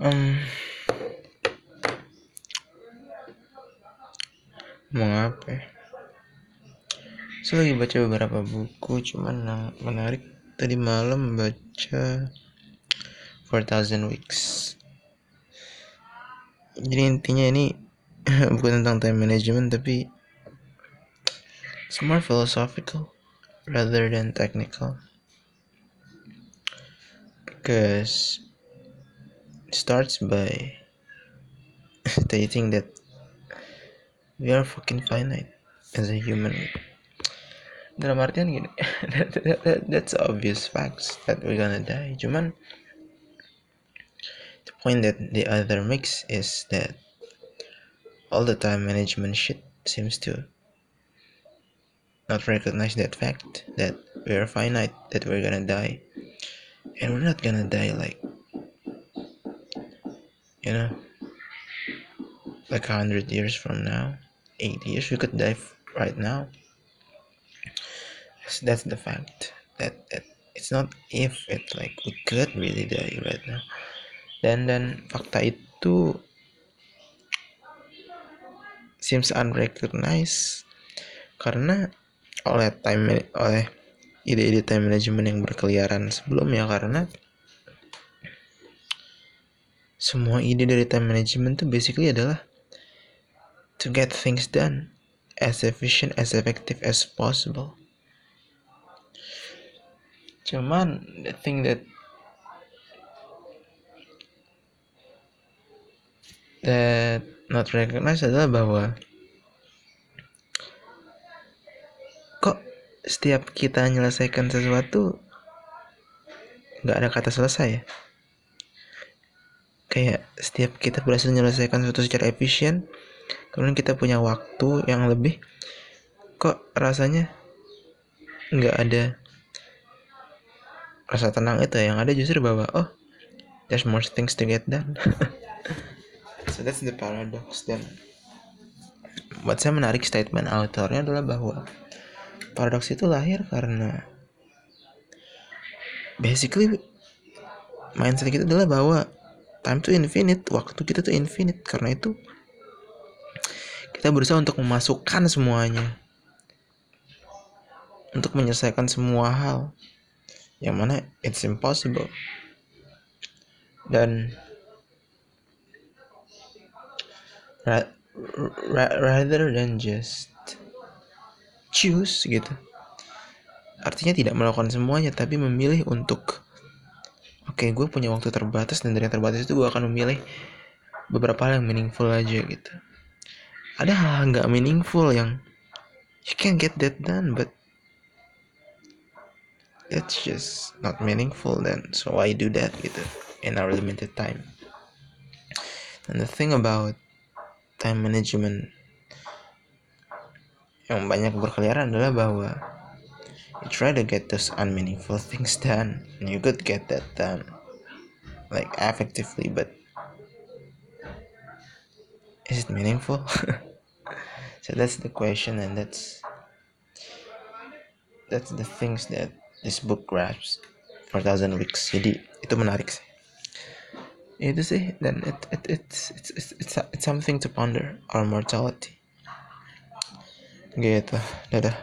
um, mau apa ya? saya lagi baca beberapa buku cuman yang menarik tadi malam baca 4000 Weeks jadi intinya ini bukan tentang time management tapi it's more philosophical rather than technical because starts by stating that we are fucking finite as a human. Dalam artian gini that, that, that, that's obvious facts that we're gonna die. Cuman the point that the other makes is that all the time management shit seems to not recognize that fact that we are finite that we're gonna die. And we're not gonna die like you know like a hundred years from now eight years we could die right now. Yes, that's the fact. That, that it's not if it like we could really die right now. Dan dan fakta itu seems unrecognized karena oleh time oleh ide-ide time management yang berkeliaran sebelumnya karena semua ide dari time management itu basically adalah to get things done as efficient as effective as possible. Cuman the thing that that not recognized adalah bahwa kok setiap kita menyelesaikan sesuatu nggak ada kata selesai ya kayak setiap kita berhasil menyelesaikan sesuatu secara efisien kemudian kita punya waktu yang lebih kok rasanya nggak ada rasa tenang itu yang ada justru bahwa oh there's more things to get done. So that's the paradox dan buat saya menarik statement autornya adalah bahwa paradoks itu lahir karena basically mindset kita adalah bahwa time to infinite waktu kita tuh infinite. Karena itu kita berusaha untuk memasukkan semuanya. Untuk menyelesaikan semua hal. Yang mana it's impossible. Dan ra ra rather than just choose gitu. Artinya tidak melakukan semuanya tapi memilih untuk oke okay, gue punya waktu terbatas dan dari yang terbatas itu gue akan memilih beberapa hal yang meaningful aja gitu. Ada hal nggak meaningful yang you can get that done but it's just not meaningful then so I do that gitu in our limited time. And the thing about time management yang banyak berkeliaran adalah bahwa you try to get those unmeaningful things done and you could get that done like effectively but is it meaningful? So that's the question and that's that's the things that this book grabs 4000 weeks jadi itu menarik sih. Itu sih eh, dan it, it, it's, it's, it's, it's, it's something to ponder our mortality. Gitu dadah